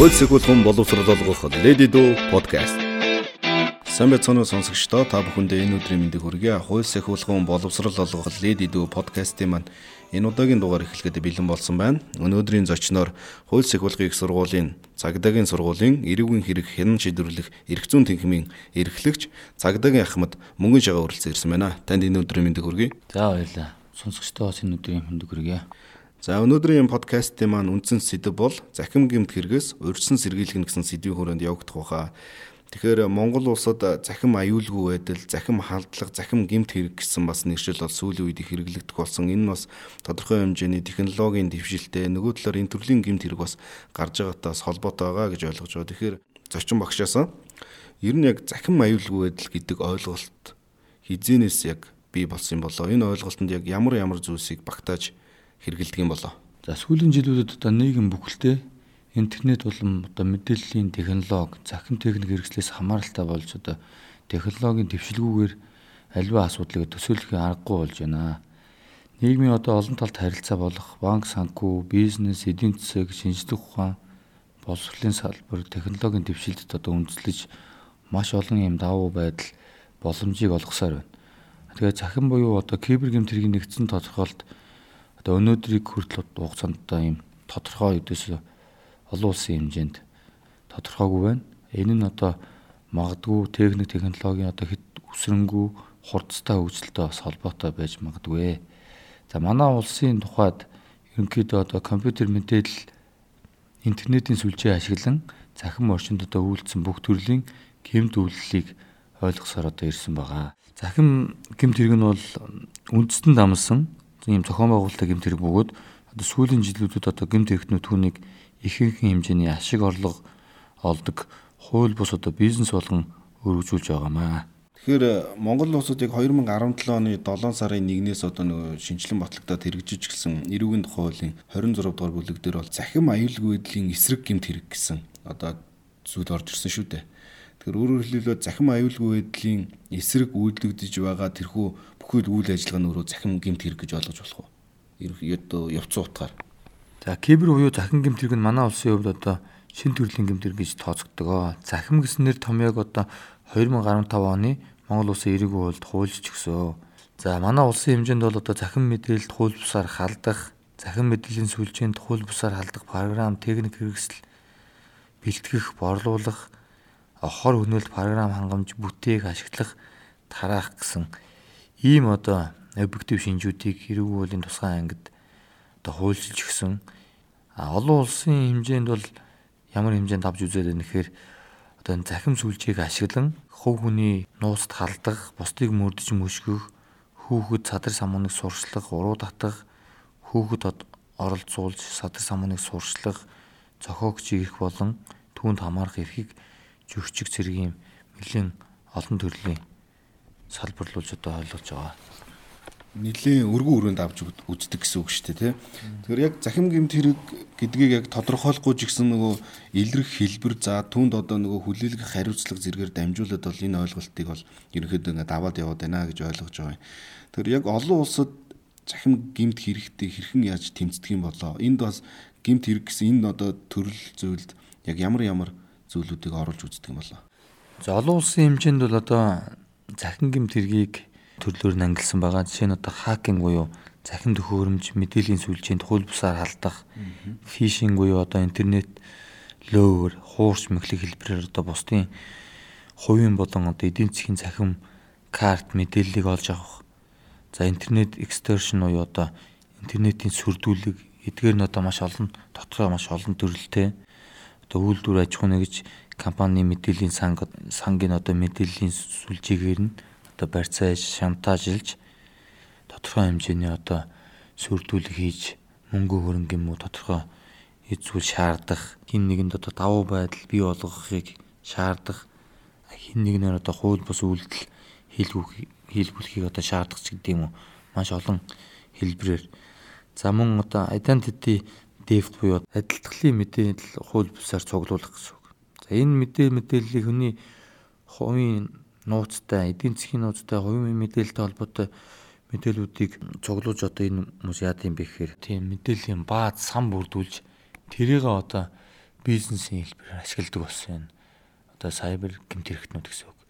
Хууль сэхүүлхэн боловсрол олгох Lady Do podcast. Байцгаана сонсогчдоо та бүхэндээ энэ өдрийн мэндийг хүргье. Хууль сэхүүлхэн боловсрол олгох Lady Do podcast-ийн маань энэ удаагийн дугаар эхлэхэд бэлэн болсон байна. Өнөөдрийн зочноор хууль сэхүүлгийн их сургуулийн цагдаагийн сургуулийн эрүүгийн хэрэг хянан шийдвэрлэх эрх зүйн тэнхимийн эрхлэгч цагдаагийн Ахмад мөнгөн шагаа өрөлцөн ирсэн байна. Танд энэ өдрийн мэндийг хүргье. За баярлалаа. Сонсогчдоо энэ өдрийн мэндийг хүргье. За өнөөдрийн подкастын маань үндсэн сэдэв бол захим гэмт хэрэгээс урьдчилан сэргийлэх гэсэн сэдвийн хүрээнд явагдах баха. Тэгэхээр Монгол улсад захим аюулгүй байдал, захим халдлага, захим гэмт хэрэг гэсэн бас нэршил бол сүүлийн үед их хэрэглэгдэх болсон. Энэ нь бас тодорхой хэмжээний технологийн дэвшилтэй нөгөө талаар энэ төрлийн гэмт хэрэг бас гарч байгаагаас холбоотой байгаа гэж ойлгож байгаа. Тэгэхээр зочин багшаас ер нь яг захим аюулгүй байдал гэдэг ойлголт хизэнээс яг бий болсон юм болоо. Энэ ойлголтод яг ямар ямар зүйлсийг багтааж хэрэгэлдэг юм болоо. За сүүлийн жилүүдэд одоо нийгэм бүхэлдээ интернет болон одоо мэдээллийн технологи, захин техник хэрэгслээс хамааралтай болж одоо технологийн дэвшилгүүгээр аливаа асуудлыг төсөөлөхийг аргагүй болж байна. Нийгмийн одоо олон талт харилцаа болох банк санхүү, бизнес, эдийн засаг, шинжлэх ухаан, боловсролын салбар, технологийн дэвшилтэд одоо үндэслэж маш олон юм давуу байдал боломжийг олгосоор байна. Тэгээд захин буюу одоо кибер гэмтэргийн нэгдсэн тодорхойлолт одоо өнөөдрийг хүртэл хугацаанд одоо ийм тодорхой өдөөс олон улсын хэмжээнд тодорхойгүй байна. Энэ нь одоо магадгүй техник технологийн одоо хэд үсрэнгүй хурдтай хөгжилтэй бас холбоотой байж магадгүй. За манай улсын тухайд ерөнхийдөө одоо компьютер мэдээлэл интернетийн сүлжээ ашиглан захин орчинд одоо үйлдсэн бүх төрлийн гэмт үйлдлийг ойлгосоор одоо ирсэн байгаа. Захин гэмт хэрэг нь бол үндэстэн дамсан ийм зохион байгуулалтын гэмт хэрэг бөгөөд одоо сүүлийн жилүүдэд одоо гэмт хэрэгтнүүд түүнийг ихэнх хэмжээний ашиг орлого олдог хууль бус одоо бизнес болгон өргөжүүлж байгаамаа. Тэгэхээр Монгол улсад яг 2017 оны 7 сарын 1-ээс одоо нөгөө шинжилэн батлагдаад хэрэгжиж гисэн эрүүгийн тухай хуулийн 26 дугаар бүлэг дээр бол захим аюулгүй байдлын эсрэг гэмт хэрэг гэсэн одоо зүйл орж ирсэн шүү дээ. Тэгэхээр өөрөөр хэлбэл захим аюулгүй байдлын эсрэг үйлдэгдэж байгаа тэрхүү бүхэл үйл ажиллагаа нь өөрөө захин гэмт хэрэг гэж ойлгож болох уу? Ерөнхийдөө явцсан утгаар. За кибер буюу захин гэмт хэрэг нь манай улсын хувьд одоо шин төрлийн гэмт хэрэг гэж тооцогддог. Захим гэснээр томьёог одоо 2015 оны Монгол улсын эрүүгийн хуульд хуульч өгсөн. За манай улсын хэмжээнд бол одоо захин мэдээлэлд хууль бусаар халдах, захин мэдээллийн сүлжээнд хууль бусаар халдах програм, техник хэрэгсэл бэлтгэх, борлуулах хор хөнөөлт програм хангамж бүтээх ашиглах тараах гэсэн ийм одоо объектив шинжүүдийг хэрэг уулийн тусгай ангид одоо хуульчилж өгсөн. А олон улсын хэмжээнд бол ямар хэмжээнд авч үзээд байна гэхээр одоо энэ захим сүлжээг ашиглан хөв хүний нууцд халдах, бусдыг мөрдөж мөшгөх, хүүхэд садар самууныг сурчлах, уруу татах, хүүхэд оролцуулж садар самууныг сурчлах, зохиогч ирэх болон түүнд хамаарах эрхийг зөрчиг цэргийн нэлээд олон төрлийн салбарлуулж одоо ойлгож байгаа. Нилийн өргөн өрөөнд авч үздэг гэсэн үг шүү дээ тий. Тэгэхээр яг захим гэмт хэрэг гэдгийг яг тодорхойлохгүй ч гэсэн нөгөө илрэх хэлбэр за түнд одоо нөгөө хүлээлгэх хариуцлага зэргээр дамжуулаад бол энэ ойлголтыг бол ерөнхийдөө ингээд даваад яваад байна гэж ойлгож байгаа юм. Тэгэхээр яг олон улсад захим гэмт хэрэгтэй хэрхэн яаж тэмцдэг юм болоо. Энд бас гэмт хэрэг гэсэн энэ одоо төрөл зүйлд яг ямар ямар зүйлүүдийг оруулж үздэг юм болоо. За олон улсын хэмжээнд бол одоо захин гэмт хэргийг төрлөөр нь ангилсан байгаа. Жишээ нь одоо хакинг буюу захин төхөөрөмж мэдээллийн сүлжээнд хууль бусаар халдах, фишинг буюу одоо интернет лөөр, хуурч мэхлэг хэлбэрээр одоо бусдын хувийн болон одоо эдийн засгийн захин карт мэдээллийг олж авах. За интернет extortion буюу одоо интернетийн сүрдүүлэг эдгээр нь одоо маш олон дотроо маш олон төрөлтэй одоо үйлдвэр аж ахуй нэгж компани мэдээллийн санг сангийн одоо мэдээллийн сүлжээгээр нь одоо барьцааж шантажлж тодорхой хэмжээний одоо сүрдүүлэг хийж мөнгө хөрөнгө юм уу тодорхой эзүүл шаардах хин нэгэнд одоо давуу байдал бий болгохыг шаардах хин нэгнээр одоо хууль бус үйлдэл хийлгүүлэхийг одоо шаардах ч гэдэг юм уу. Маш олон хэлбэрээр. За мөн одоо identity дефт буюу адилтгалын мэдээлэл хууль бусаар цуглуулах гэсэн энэ мэдээ мэдээллийг хүний хувийн нууцтай, эдийн засгийн нууцтай, хувийн мэдээлэлтэй холбоотой мэдээллүүдийг цуглуулж одоо энэ хүмүүс яад юм бэ гэхээр тийм мэдээллийн бааз сан бүрдүүлж тэрийг одоо бизнесийн хэлбэрээр ашигладаг болсон юм. Одоо сайбер гэмт хэрэгтнүүд гэсэн үг.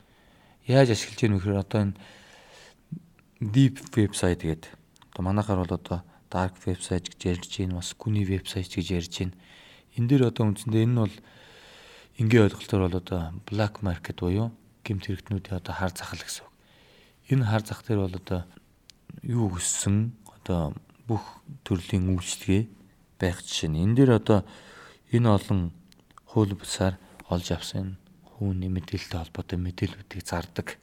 Яаж ашиглаж ийм вэхээр одоо энэ deep website гэдэг. Одоо манайхаар бол одоо dark website гэж ярьж байна, бас гүний website гэж ярьж байна. Энэ дээр одоо үндсэндээ энэ нь бол энгийн ойлголтоор бол одоо black market буюу гэмт хэрэгтнүүдийн одоо хар захал гэсэн үг. Энэ хар зах дээр бол одоо юу өссөн одоо бүх төрлийн үйлчлэгээ байх жишээ. Энэ дээр одоо энэ олон хууль бусаар олж авсан хүүний мэдээлэлтэй холбоотой мэдээллүүдийг зардаг.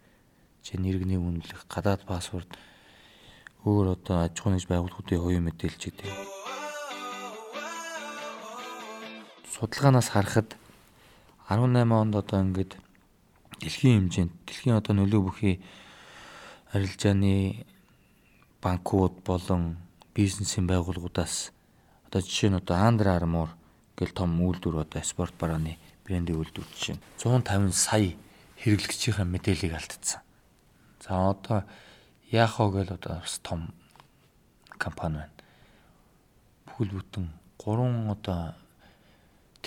Жишээ нь иргэний үнэлэх, гадаад пассворд, өөр одоо аж ахуй нэгж байгууллагуудын хувийн мэдээлэл ч гэдэг. Судалгаанаас харахад 18 онд одоо ингээд дэлхийн хэмжээнд дэлхийн одоо нөлөө бүхий арилжааны банкуд болон бизнесийн байгууллагуудаас одоо жишээ нь одоо Under Armour гэл том үйлдвэр одоо спорт барааны брендийн үйлдвэр чинь 150 сая хэрэглэгчийн мэдээллийг алдсан. За одоо Яхо гэл одоо бас том компани байна. Бүхэл бүтэн 3 одоо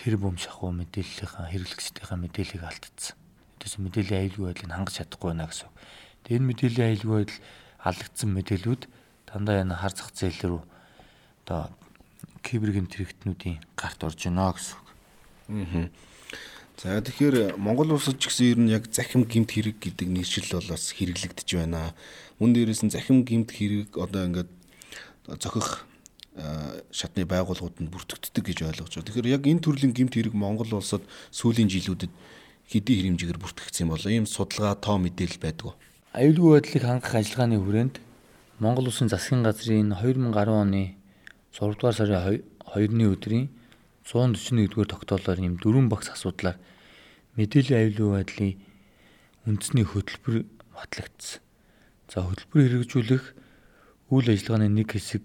тэрбум шахуу мэдээллийнхаа хэрэглэгчдийнхаа мэдээллийг алдсан. Тэс мэдээллийн аюулгүй байдлыг хангаж чадахгүй байна гэсэн. Тэгээ энэ мэдээллийн аюулгүй байдал алдагдсан мэдээлүүд дандаа энэ хар зах зээл рүү одоо кибергийн тэрэгтнүүдийн гарт орж байна гэсэн. Аа. За тэгэхээр Монгол улсад ч гэсэн ер нь яг захим гимт хэрэг гэдэг нэршил бол бас хэрэглэгдэж байна. Мөн дээрээс нь захим гимт хэрэг одоо ингээд зохих шатны байгууллагууд нь бүртгэгддэг гэж ойлгож байна. Тэгэхээр яг энэ төрлийн гимт хэрэг Монгол улсад сүүлийн жилүүдэд хэдийн хэмжээгээр бүртгэгдсэн болоо. Ийм судалгаа тоо мэдээлэл байдгүй. Аюулгүй байдлыг хангах ажиллагааны хүрээнд Монгол Улсын засгийн газрын 2010 оны 6 дугаар сарын 2-ны өдрийн 141-р тогтоолоор ийм дөрвөн багц асуудлаар мэдээллийн аюулгүй байдлын үндэсний хөтөлбөр батлагдсан. За хөтөлбөр хэрэгжүүлэх үйл ажиллагааны нэг хэсэг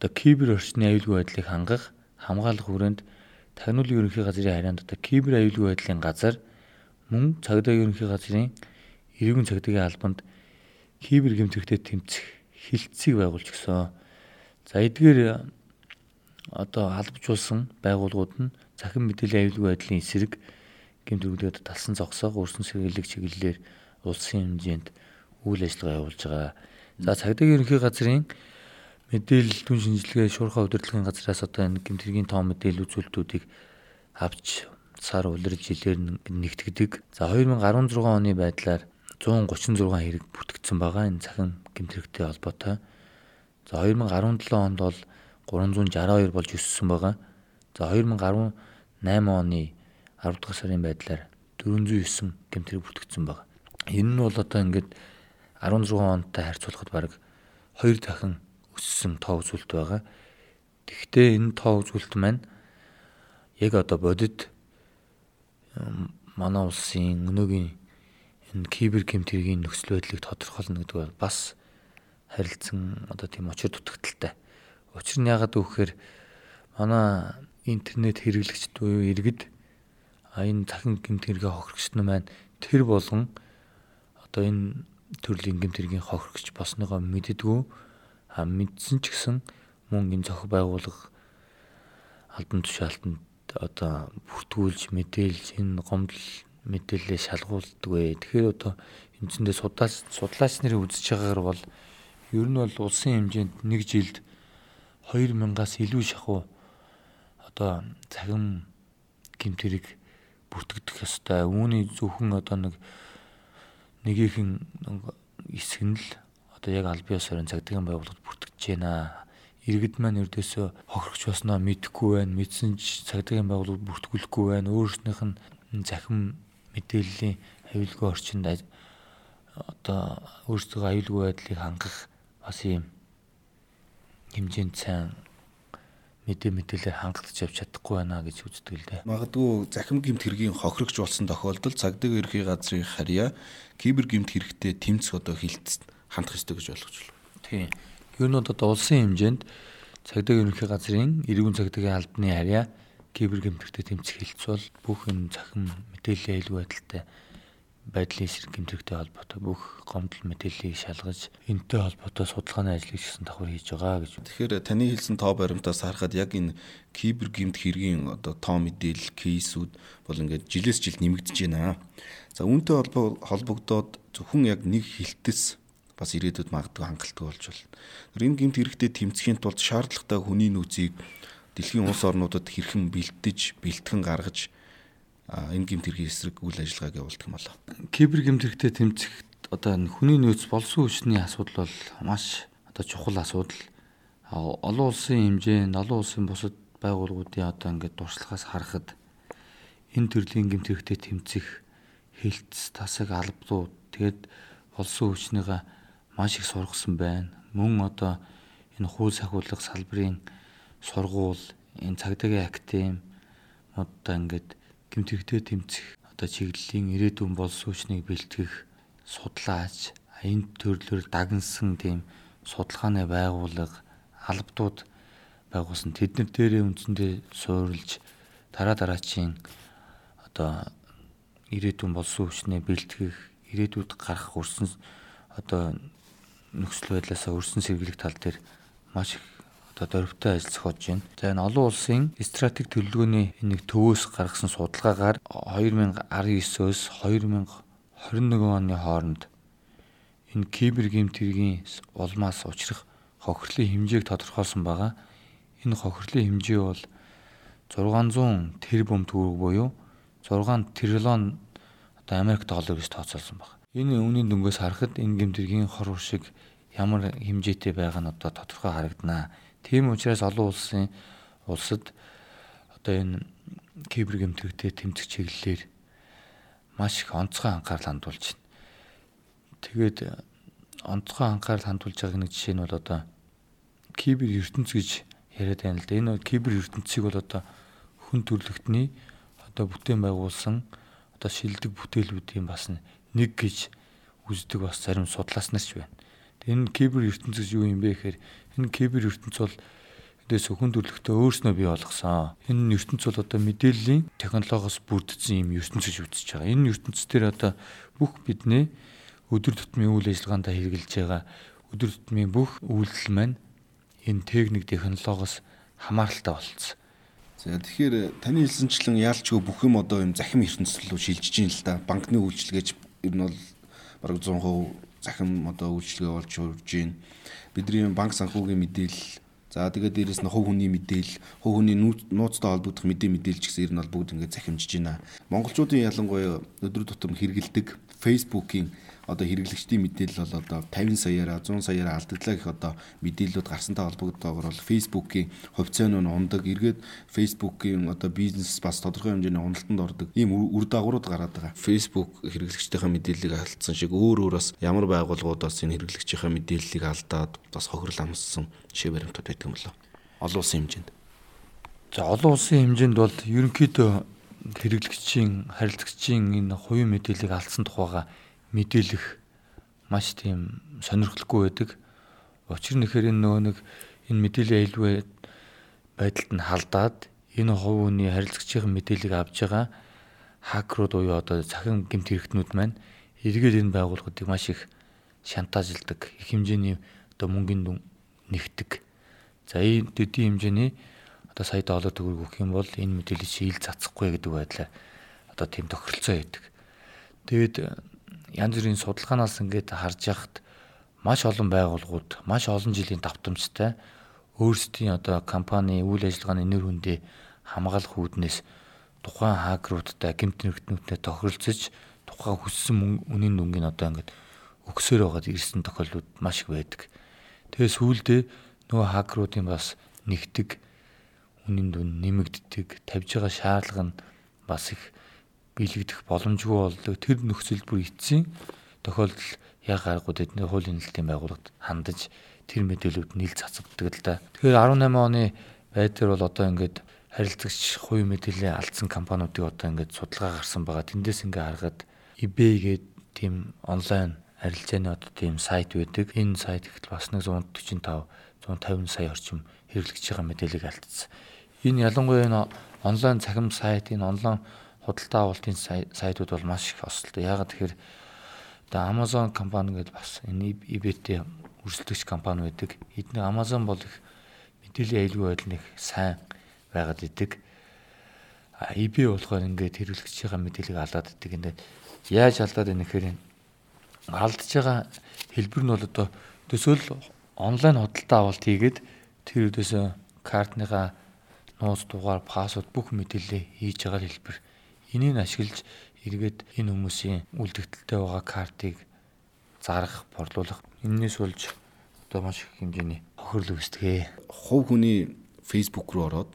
одоо кибер орчны аюулгүй байдлыг хангах хамгаалах хүрээнд тагнуулын ерөнхий газрын харьяанд одоо кибер аюулгүй байдлын газар мөн цагдаагийн ерөнхий газрын иргэн цагдаагийн албанд кибер гэмтрэхтэй тэмцэх хилцгийг байгуулж гисэн. За эдгээр одоо албажуулсан байгууллагууд нь захин мэдээллийн аюулгүй байдлын эсрэг гэмтэргүүлээд талсан зогсоог өрсөн сэргийлэг чиглэлээр улсын хэмжээнд үйл ажиллагаа явуулж байгаа. За цагдаагийн ерөнхий газрын мэдээлэл түн шинжилгээ шуурхай удирдлагын газраас одоо энэ гэмтэргийн тоон мэдээлэл үзүүлэлтүүдийг авч сар улирж жилээр нэгтгэдэг. За 2016 оны байдлаар 136 хэрэг бүртгэгдсэн байгаа энэ цахим гэмтрэгтэй холбоотой. За 2017 онд бол 362 болж өссөн байгаа. За 2018 оны 10 дахь сарын байдлаар 409 гэмтрэг бүртгэгдсэн байгаа. Энэ нь бол одоо ингээд 16 онтой харьцуулахад баг 2 дахин өссөн тоо үзүүлэлт байгаа. Тэгвэл энэ тоо үзүүлэлт маань яг одоо бодит манай улсын өнөөгийн энэ кибер гэмтэргийн нөхцөл байдлыг тодорхойлно гэдэг бол бас харилцсан одоо тийм очир дутагдaltaй. Учир нь яагаад гэвэл манай интернет хэрэглэгчд буюу иргэд энэ цахин гэмтэргээ хохирогчдод маань тэр болгон одоо энэ төрлийн гэмтэргийн хохирогч босныгоо мэддэггүй а мэдсэн ч гэсэн мөн энэ зохих байгууллага албан тушаалтанд одоо бүртгүүлж мэдээлж энэ гомдол мэдээлэлээ шалгуулдаг вэ. Тэгэхээр одоо эндсэндээ судлаач судлаач нарын үзэж байгаагаар бол ер нь бол улсын хэмжээнд нэг жилд 2000-аас илүү шахуу одоо цагим гимтэрэг бүртгэгдэх ёстой. Үүний зөвхөн одоо нэг нэгийнхэн хэсэг нь л одоо яг аль бие усрын цагдаагийн байгууллагад бүртгэж байна. Иргэд маань өрдөөсөө хохирогч болсноо мэдэхгүй байна. Мэдсэн ч цагдаагийн байгууллагад бүртгүүлэхгүй байна. Өөрснийх нь захим мэдээллийн аюулгүй орчинд одоо өөрсдөө аюулгүй байдлыг хангах бас юм хэмжээнд сайн мэдээ мэдээлэлээр хангалтж явж чадахгүй байна гэж үздэг л дээ. Магадгүй захим гимт хэргийн хохирогч болсон тохиолдолд цагдаагийн ерхий газрын харьяа кибер гимт хэрэгтэй тэмцэх одоо хилт хандах ёстой гэж ойлгож байна. Тийм. Ер нь одоо улсын хэмжээнд цагдаагийн ерхий газрын иргэн цагдаагийн албаны харьяа кибер гэмтэртэй тэмцэх хилцэл бүх энэ захин мэдээллийн аюулгүй байдалтай байдлын эсрэг гэмтэрхтэй холбоотой бүх гомдол мэдээллийг шалгаж энэтэй холбоотой судалгааны ажлыг гэсэн давхар хийж байгаа гэж. Тэгэхээр таны хэлсэн тоо баримтаас харахад яг энэ кибер гэмт хэргийн одоо тоо мэдээлэл кейсүүд бол ингээд жилээс жилд нэмэгдэж байна. За үүнтэй холбогдоод зөвхөн яг нэг хилтэс бас ирээдүйд магадгүй хангалттай болж байна. Энэ гэмт хэрэгтэй тэмцэхийн тулд шаардлагатай хүний нөөцийг дэлхийн улс орнуудад хэрхэн бэлдэж, бэлтгэн гаргаж энэ гэмт хэргийн эсрэг үйл ажиллагааг явуулдаг юм болоо. Кибер гэмт хэрэгтэй тэмцэх одоо хүний нөөц болсон хүчний асуудал бол маш одоо чухал асуудал. Олон улсын хэмжээнд олон улсын бусад байгууллагуудын одоо ингээд дуршлагаас харахад энэ төрлийн гэмт хэрэгтэй тэмцэх хэлтс тасаг албадууд тэгэд болсон хүчнийга маш их сургасан байна. Мөн одоо энэ хууль сахиулах салбарын сургууль, энэ цагдаагийн актем одоо ингээд гэмтэгтэй тэмцэх одоо чиглэлийн ирээдүйн бол суучныг бэлтгэх судлаач энэ төрлөөр дагнсан тийм судалгааны байгууллага албадууд байгуулсан тэднэр дээрээ үндсэндээ суурилж дараа дараачийн одоо ирээдүйн болсон хүчнээ бэлтгэх ирээдүйд гарах өрсөн одоо нөхцөл байдлаасаа өрсөн сэргийлэх тал дээр маш их одоо дөрвтэй ажил зохиож байна. За энэ олон улсын стратеги төлөвлөгөөний нэг төвөөс гаргасан судалгаагаар 2019-өөс 2021 оны хооронд энэ кибер гэмтэргийн улмаас учрах хохирлын хэмжээг тодорхойлсон байгаа. Энэ хохирлын хэмжээ бол 600 тэрбум төгрөг буюу 6 триллион одоо Америк доллар гэж тооцоолсон байна. Энэ үнийн дүнгээс харахад энэ гэмтэргийн хор уршиг ямар хэмжээтэй байгаа нь одоо тодорхой харагданаа. Тийм учраас олон улсын улсад одоо энэ кибер гэмтэрэгтэй тэмцэх чиглэлээр маш их онцгой анхаарал хандуулж байна. Тэгээд онцгой анхаарал хандуулж байгаа нэг жишээ нь бол одоо кибер ертөнц гэж яриад байна л да. Энэ кибер ертөнцийг бол одоо хүн төрлөختний одоо бүтээн байгуулсан одоо шилдэг бүтээлүүдийн бас нэг гэж үздэг бас зарим судлаас нар ч байна. Энэ кибер ертөнцөс юу юм бэ гэхээр энэ кибер ертөнц бол эндээс хүн төрлөختөө өөрснөө бий болгосон. Энэ ертөнц бол одоо мэдээллийн технологиос бүрдсэн юм ертөнц гэж үзэж байгаа. Энэ ертөнц дээр одоо бүх бидний өдөр тутмын үйл ажиллагаанд хэрэгжилж байгаа өдөр тутмын бүх үйлдэл маань энэ техник технологиос хамааралтай болцсон. За тэгэхээр таны хэлсэнчлэн яалчгүй бүх юм одоо юм захим ертөнцийн рүү шилжиж ийн л да. Банкны үйлчилгээч ер нь бол бараг 100% захин одоо үйлчлэгээ болж урж байна. Бидний банк санхүүгийн мэдээлэл За тэгээд дээрэс нь хувь хүний мэдээлэл, хувь хүний нууцтай холбогдох мэдээ мэдээлж гэсэн ер нь бол бүгд ингээд захимжиж байна. Монголчуудын ялангуяа өдөр тутам хэрэгэлдэг Facebook-ийн одоо хэрэглэгчдийн мэдээлэл бол одоо 50 саяараа 100 саяараа алдагдлаа гэх одоо мэдээллүүд гарсантай холбогдтойгоор бол Facebook-ийн хувьцааны нь ундаг эргээд Facebook-ийн одоо бизнес бас тодорхой хэмжээний уналтанд ордог ийм үр дагаврууд гараад байгаа. Facebook хэрэглэгчдийнхээ мэдээллийг алдсан шиг өөр өөр бас ямар байгууллагууд бас энэ хэрэглэгчийнхээ мэдээллийг алдаад бас хохирол амссан жишээ баримтууд байдаг юм болоо. Олон улсын хэмжээнд. За олон улсын хэмжээнд бол ерөнхийдөө хэрэглэгчийн харилцагчийн энэ хувийн мэдээллийг алдсан тухайга мэдээлэх маш тийм сонирхолтой байдаг. Учир нь ихэр энэ нөгөө нэг энэ мэдээллийн аюулгүй байдалд нь халдаад энэ хувь хүний харилцагчийн мэдээллийг авж байгаа хакерууд буюу одоо захин гэмт хэрэгтнүүд маань эргээд энэ байгууллагуудыг маш их шантажлдаг, их хэмжээний одоо мөнгөний нэгтдэг. За энэ дэдийн хэмжээний одоо сая доллар төгрөг өгөх юм бол энэ мэдээлэл чи ил цацахгүй гэдэг байдлаар одоо тийм тохиролцоо өгдөг. Тэгэд янз бүрийн судалгаанаас ингээд харж яхад маш олон байгууллагууд маш олон жилийн давтамжтай өөрсдийн одоо компани үйл ажиллагааны нэр хүндээ хамгаалах үүднээс тухайн хакеруудтай гэмт нэгтнүүдтэй тохиролцож тухайн хүссэн үнийн дүнгийн одоо ингээд өгсөөр байгаад ирсэн тохиолдлууд маш их байдаг. Тэгээ сүүлдээ нөгөө хакеруудын бас нэгтэг үнийн дүн нэмэгддэг, тавьж байгаа шаардлага нь бас их биелэгдэх боломжгүй боллоо. Тэр нөхцөл бүр эцсийн тохиолдол яг гаргууд эдний хуулийн нэлтийн байгууллагад хандаж тэр мэдээлүүд нийл цацагддаг л да. Тэгэхээр 18 оны байдлаар бол одоо ингээд харилцагч хувийн мэдээллийн алдсан компаниудыг одоо ингээд судалгаа гарсан байгаа. Тэндээс ингээд харахад eBay гэдэг тийм онлайн харилцааны одоо тийм сайт байдаг. Энэ сайт ихтэл бас 145 150 сая орчим хэрэглэгч байгаа мэдээллийг алдсан. Энэ ялангуяа энэ онлайн цахим сайт, энэ онлайн худалдаа авалтын сайтууд бол маш их осолтой. Ягаад тэгэхээр одоо Amazon компани гэдэг бас энэ eBay-тэй өрсөлдөгч компани байдаг. Эдний Amazon бол их мэдээллийн аюулгүй байдал нэг сайн байгаад идэг. EBay болохоор ингээд хэрэглэгчийн мэдээллийг алдаад идэг. Ингээд яаж алдаад байна гэхээр алдж байгаа хэлбэр нь бол одоо төсөөл онлайн худалдаа авалт хийгээд тэр өдөөсөө картныхаа нууц дугаар, пассворд бүх мэдээлэлээ хийж байгаа хэлбэр. Энийг ашиглаж эргээд энэ хүмүүсийн үлдэгдэлтэй байгаа картыг зарах, борлуулах энэс болж одоо маш их хэмжээний хохирол үүсдэгэ. Хувь хүний Facebook руу ороод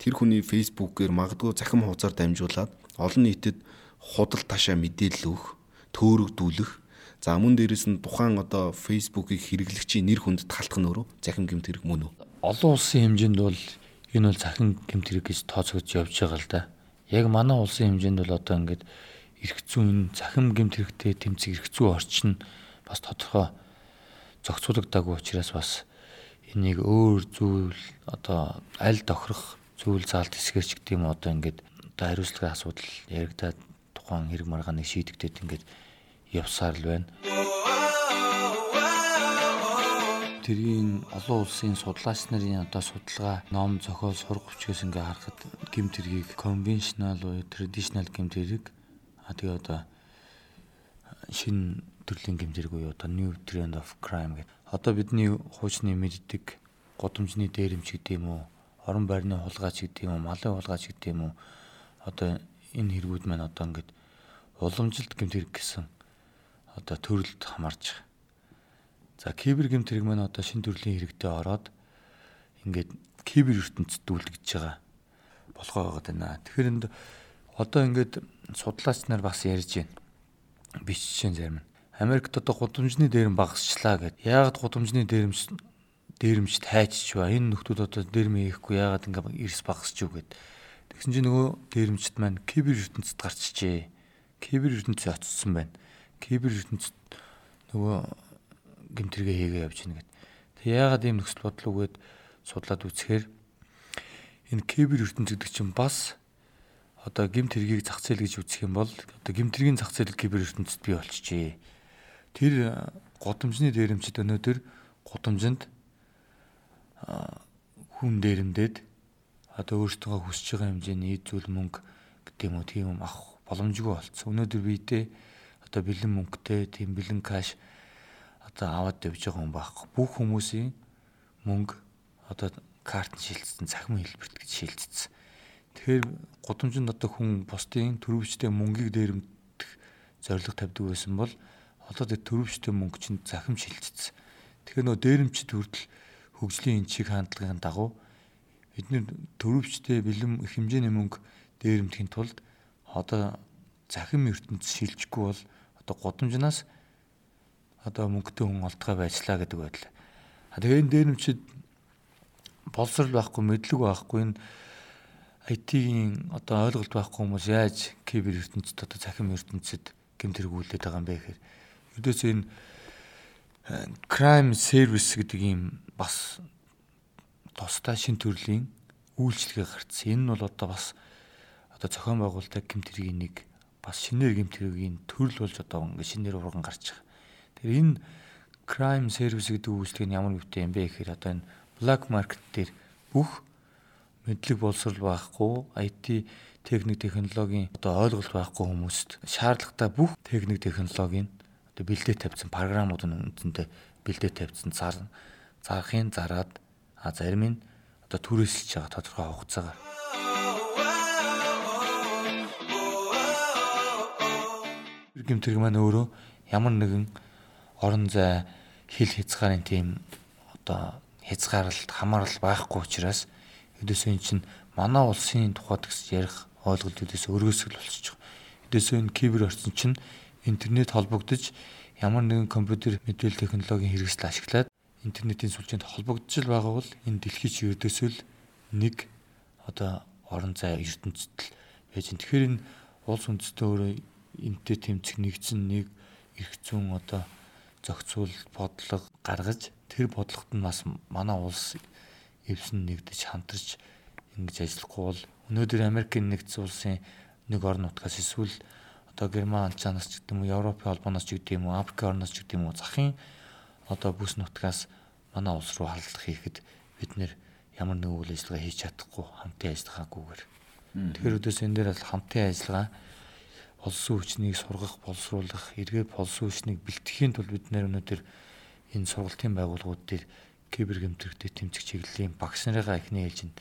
тэр хүний Facebook-ээр магадгүй цахим хуудасаар дамжуулаад олон нийтэд худал ташаа мэдээлэл өгөх, төөрөгдүүлэх За мөн дээрэс нь тухайн одоо Facebook-ийг хэрэглэгчийн нэр хүнд талтах нөрөө захин гэмт хэрэг мөн үү? Олон улсын хэмжээнд бол энэ бол захин гэмт хэрэг гэж тооцогдож явж байгаа л да. Яг манай улсын хэмжээнд бол одоо ингээд эрх зүйн захим гэмт хэрэгтэй тэмцэх эрх зүй орчин бас тодорхой зохицуулагдаагүй учраас бас энийг өөр зүйл одоо аль тохирох зүйл заалт хэсгэрч гэдэг юм одоо ингээд одоо хариуцлагын асуудал яригадаад тухайн хэрэг маргааныг шийдэгдээд ингээд явсаар л байна. Тэргийн олон улсын судлаач нарын одоо судалгаа ном зохиол сурах хүчээс ингээ харахад гэмт хэргийг conventional уу traditional гэмт хэрэг а тэгээ одоо шинэ төрлийн гэмт хэрэг уу одоо new trend of crime гэдэг. Одоо бидний хуучны мэддэг годомжны дээрэмч гэдэг юм уу орон байрны хулгайч гэдэг юм уу малын хулгайч гэдэг юм уу одоо энэ хэрэгүүд маань одоо ингээд уламжилт гэмт хэрэг гэсэн одоо төрөлд хамаарч байгаа. За кибер гэмт хэрэг маань одоо шин төрлийн хэрэгтэй ороод ингээд кибер ертөнцид дүүлгэж байгаа болохоо байгаа даа. Тэгэхээр энд одоо ингээд судлаач нар бас ярьж байна. Биччихэн зарим нь. Америкт одоо гудамжны дээрэн багасчлаа гэд. Яагаад гудамжны дээрэмж дээрэмж тайчч ба энэ нөхдүүд одоо дээрмээ ихгүй яагаад ингээд эрс багасч юу гэд. Тэгсэн чинь нөгөө дээрэмчт маань кибер ертөнцид гарчжээ. Кибер ертөнцид очсон байна кибер ертөнцид нөгөө гимтэргээ хийгээ явж байна гэд. Тэг яагаад ийм нөхцөл бодол үгээд судлаад үзэхээр энэ кибер ертөнц гэдэг чинь бас одоо гимт хэргийг зах зээл гэж үзэх юм бол одоо гимт хэргийн зах зээл кибер ертөнцид бий болчихжээ. Тэр гудамжны дээрэмчд өнөөдөр гудамжинд хүн дээрэмдээд одоо өөртөө хүсэж байгаа хэмжээний зүйл мөнгө гэдэг юм уу тийм юм авах боломжгүй болцсон. Өнөөдөр биедээ одоо бэлэн мөнгөтэй тийм бэлэн каш одоо аваад явж байгаа хүн байхгүй. Бүх хүмүүсийн мөнгө одоо карт шилжсэн, цахим хэлбэрт гэж шилжсэн. Тэгэхээр гудамжинд одоо хүн бусдын төрөвчтэй мөнгийг дээрэмдэх зорилго тавьдаг байсан бол одоо тэр төрөвчтэй мөнгө чинь захим шилжсэн. Тэгэхээр нөө дээрэмчд хүртэл хөгжлийн энэ чиг хандлагын дагуу бидний төрөвчтэй бэлэм их хэмжээний мөнгө дээрэмдэхийн тулд одоо захим ертөнц шилжихгүй бол одоо гудамжнаас одоо мөнгөтэй хүн олдгоо байцлаа гэдэг байдал. Тэгээ энэ дээрэмчид боловсрал байхгүй, мэдлэг байхгүй энэ IT-ийн одоо ойлголт байхгүй хүмүүс яаж кибер ертөнцид одоо цахим ертөнцид гэмтэргүүлээд байгаа юм бэ гэхээр ердөөс энэ э, crime service гэдэг ийм бас тусдаа шин төрлийн үйлчлэгээ гарцсан. Энэ нь бол одоо бас одоо зохион байгуулалтын гэмтэргийн нэг бас шинээр гэмтэргийн төрөл болж одоо ингээ шинээр урган гарч байгаа. Тэгэхээр энэ crime service гэдэг үйлчлэг нь ямар өвтэй юм бэ гэхээр одоо энэ black market дээр бүх мэдлэг боловсрал байхгүй IT техник технологийн одоо ойлголт байхгүй хүмүүст шаардлагатай бүх техник технологийн одоо бэлдээ тавьсан програмууд нь үндсэндээ бэлдээ тавьсан зар зарахын зараад а зарим нь одоо түрээсэлж байгаа тодорхой хугацаагаар гэмтэрэг маань өөрөө ямар нэгэн орон зай хил хязгаарын тийм одоо хязгаарлалт хамаарал байхгүй учраас өдөөсөө эн чинь манай улсын тухайд гэс ярих ойлголт өдөөс өргөсгөл байгаа. Өдөөсөө энэ кибер орчин чинь интернет холбогдож ямар нэгэн компьютер мэдээлэл технологийн хэрэгсэл ашиглаад интернетийн сүлжээнд холбогдож байгаа бол энэ дэлхий чи өдөөсөө л нэг одоо орон зай ертөнцид л байж. Тэгэхээр энэ улс үндэстэн өөрөө энтэй тэмцэх нэгдсэн нэг эрх зүүн одоо зохицуул бодлого гаргаж тэр бодлогот нь бас манай улс эвсэн нэгдэж хамтарч ингэж ажиллахгүй бол өнөөдөр Америкийн нэгдсэн улсын нэг орон нутгаас эсвэл одоо Герман алчаанаас ч гэдэг юм уу Европын холбооноос ч гэдэг юм уу Африк орноос ч гэдэг юм уу захын одоо бүс нутгаас манай улс руу халдлах хийхэд бид нэр ямар нэг үйл ажиллагаа хийж чадахгүй хамтын ажиллагаагүйгээр тэгэхээр өдөөс энэ дээр бол хамтын ажиллагаа болсон хүчнийг сургах боловсруулах эргээ болсон хүчнийг бэлтгэхийн тулд бид нэр өнөөдөр энэ сургалтын байгууллагууд дээр кибер гэмтрэхтэй тэмцэх чиглэлийн багш нарыгаа эхний ээлжинд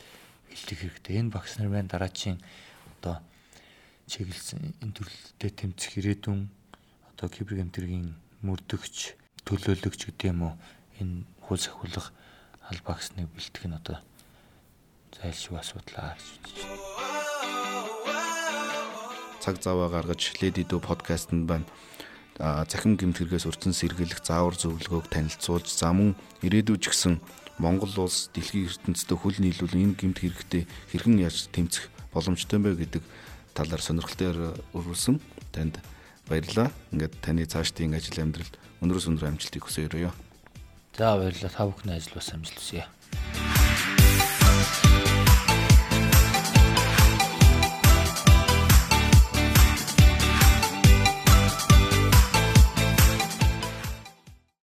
бэлтгэх хэрэгтэй. Энэ багш нар байна дараачийн одоо чиглэлсэн энэ төрлөлтөд тэмцэх ирээдүйн одоо кибер гэмтрийн мөрдөгч төлөөлөгч гэдэг юм уу энэ хөл сахиулах албаагсныг бэлтгэх нь одоо зайлшгүй асуудлаа гэж үзэж цаг заваа гаргаж Lady Do подкастт байна захин гэмтгэргээс урьдчилан сэргийлэх заавар зөвлөгөөг танилцуулж за мөн ирээдүйд ч гэсэн Монгол улс дэлхийн ертөнцид хөл нийлүүл энэ гэмт хэрэгтээ хэрхэн яаж тэмцэх боломжтой бэ гэдэг талаар сонирхолтой өргүүлсэн. Танд баярлалаа. Ингээд таны цаашдын ажил амьдралд өнөөс өндөр амжилтыг хүсье өрөөё. За баярлалаа. Та бүхний ажил бас амжилт хүсье.